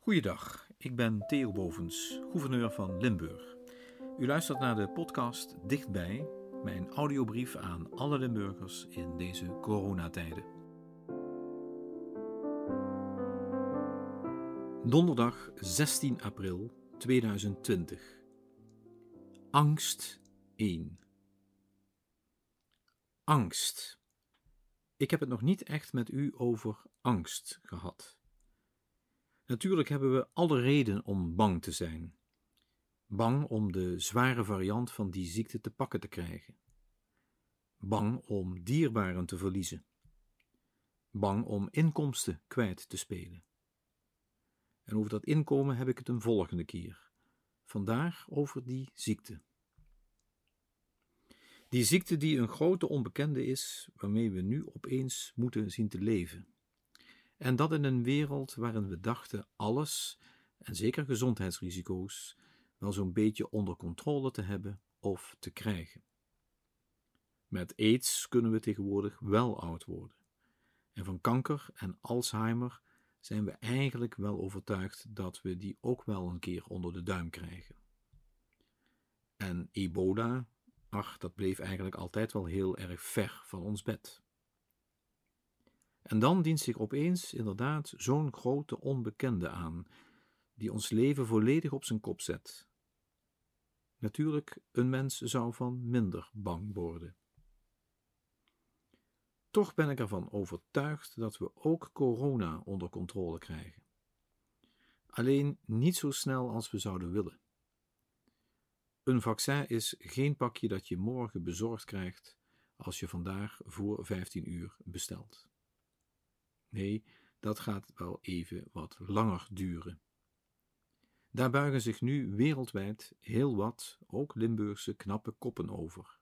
Goeiedag, ik ben Theo Bovens, gouverneur van Limburg. U luistert naar de podcast Dichtbij, mijn audiobrief aan alle Limburgers in deze coronatijden. Donderdag 16 april 2020. Angst 1. Angst. Ik heb het nog niet echt met u over angst gehad. Natuurlijk hebben we alle reden om bang te zijn. Bang om de zware variant van die ziekte te pakken te krijgen. Bang om dierbaren te verliezen. Bang om inkomsten kwijt te spelen. En over dat inkomen heb ik het een volgende keer. Vandaar over die ziekte. Die ziekte die een grote onbekende is, waarmee we nu opeens moeten zien te leven. En dat in een wereld waarin we dachten alles, en zeker gezondheidsrisico's, wel zo'n beetje onder controle te hebben of te krijgen. Met aids kunnen we tegenwoordig wel oud worden. En van kanker en Alzheimer zijn we eigenlijk wel overtuigd dat we die ook wel een keer onder de duim krijgen. En ebola, ach, dat bleef eigenlijk altijd wel heel erg ver van ons bed. En dan dient zich opeens inderdaad zo'n grote onbekende aan, die ons leven volledig op zijn kop zet. Natuurlijk, een mens zou van minder bang worden. Toch ben ik ervan overtuigd dat we ook corona onder controle krijgen. Alleen niet zo snel als we zouden willen. Een vaccin is geen pakje dat je morgen bezorgd krijgt als je vandaag voor 15 uur bestelt. Nee, dat gaat wel even wat langer duren. Daar buigen zich nu wereldwijd heel wat, ook Limburgse knappe koppen over.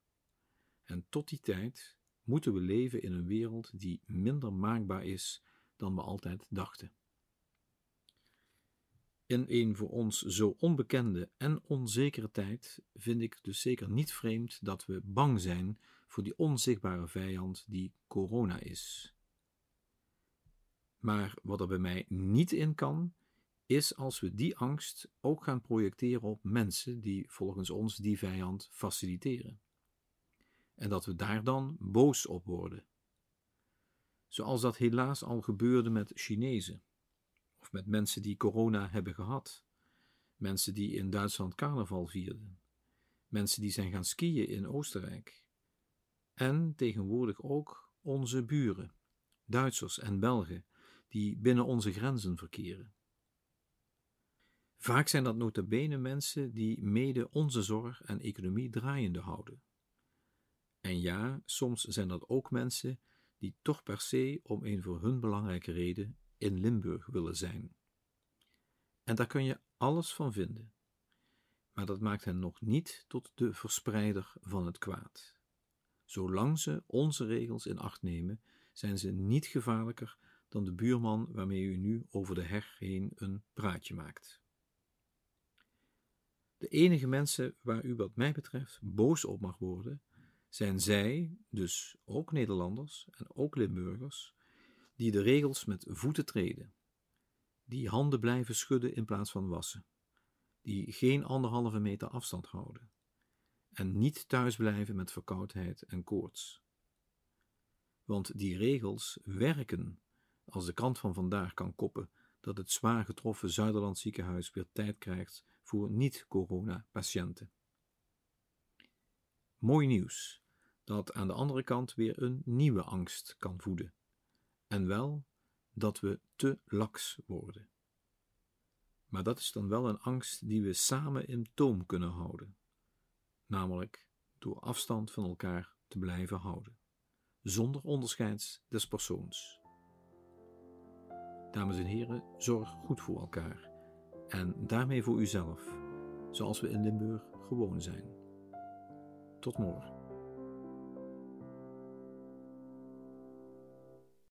En tot die tijd moeten we leven in een wereld die minder maakbaar is dan we altijd dachten. In een voor ons zo onbekende en onzekere tijd vind ik dus zeker niet vreemd dat we bang zijn voor die onzichtbare vijand die corona is. Maar wat er bij mij niet in kan, is als we die angst ook gaan projecteren op mensen die volgens ons die vijand faciliteren. En dat we daar dan boos op worden. Zoals dat helaas al gebeurde met Chinezen, of met mensen die corona hebben gehad, mensen die in Duitsland carnaval vierden, mensen die zijn gaan skiën in Oostenrijk, en tegenwoordig ook onze buren, Duitsers en Belgen, die binnen onze grenzen verkeren. Vaak zijn dat nota bene mensen die mede onze zorg en economie draaiende houden. En ja, soms zijn dat ook mensen die toch per se om een voor hun belangrijke reden in Limburg willen zijn. En daar kun je alles van vinden. Maar dat maakt hen nog niet tot de verspreider van het kwaad. Zolang ze onze regels in acht nemen, zijn ze niet gevaarlijker dan de buurman waarmee u nu over de heg heen een praatje maakt. De enige mensen waar u wat mij betreft boos op mag worden, zijn zij, dus ook Nederlanders en ook Limburgers, die de regels met voeten treden, die handen blijven schudden in plaats van wassen, die geen anderhalve meter afstand houden en niet thuis blijven met verkoudheid en koorts. Want die regels werken als de krant van vandaag kan koppen dat het zwaar getroffen Zuiderland ziekenhuis weer tijd krijgt voor niet-corona-patiënten. Mooi nieuws dat aan de andere kant weer een nieuwe angst kan voeden. En wel dat we te laks worden. Maar dat is dan wel een angst die we samen in toom kunnen houden, namelijk door afstand van elkaar te blijven houden, zonder onderscheids des persoons. Dames en heren, zorg goed voor elkaar en daarmee voor uzelf, zoals we in Limburg gewoon zijn. Tot morgen.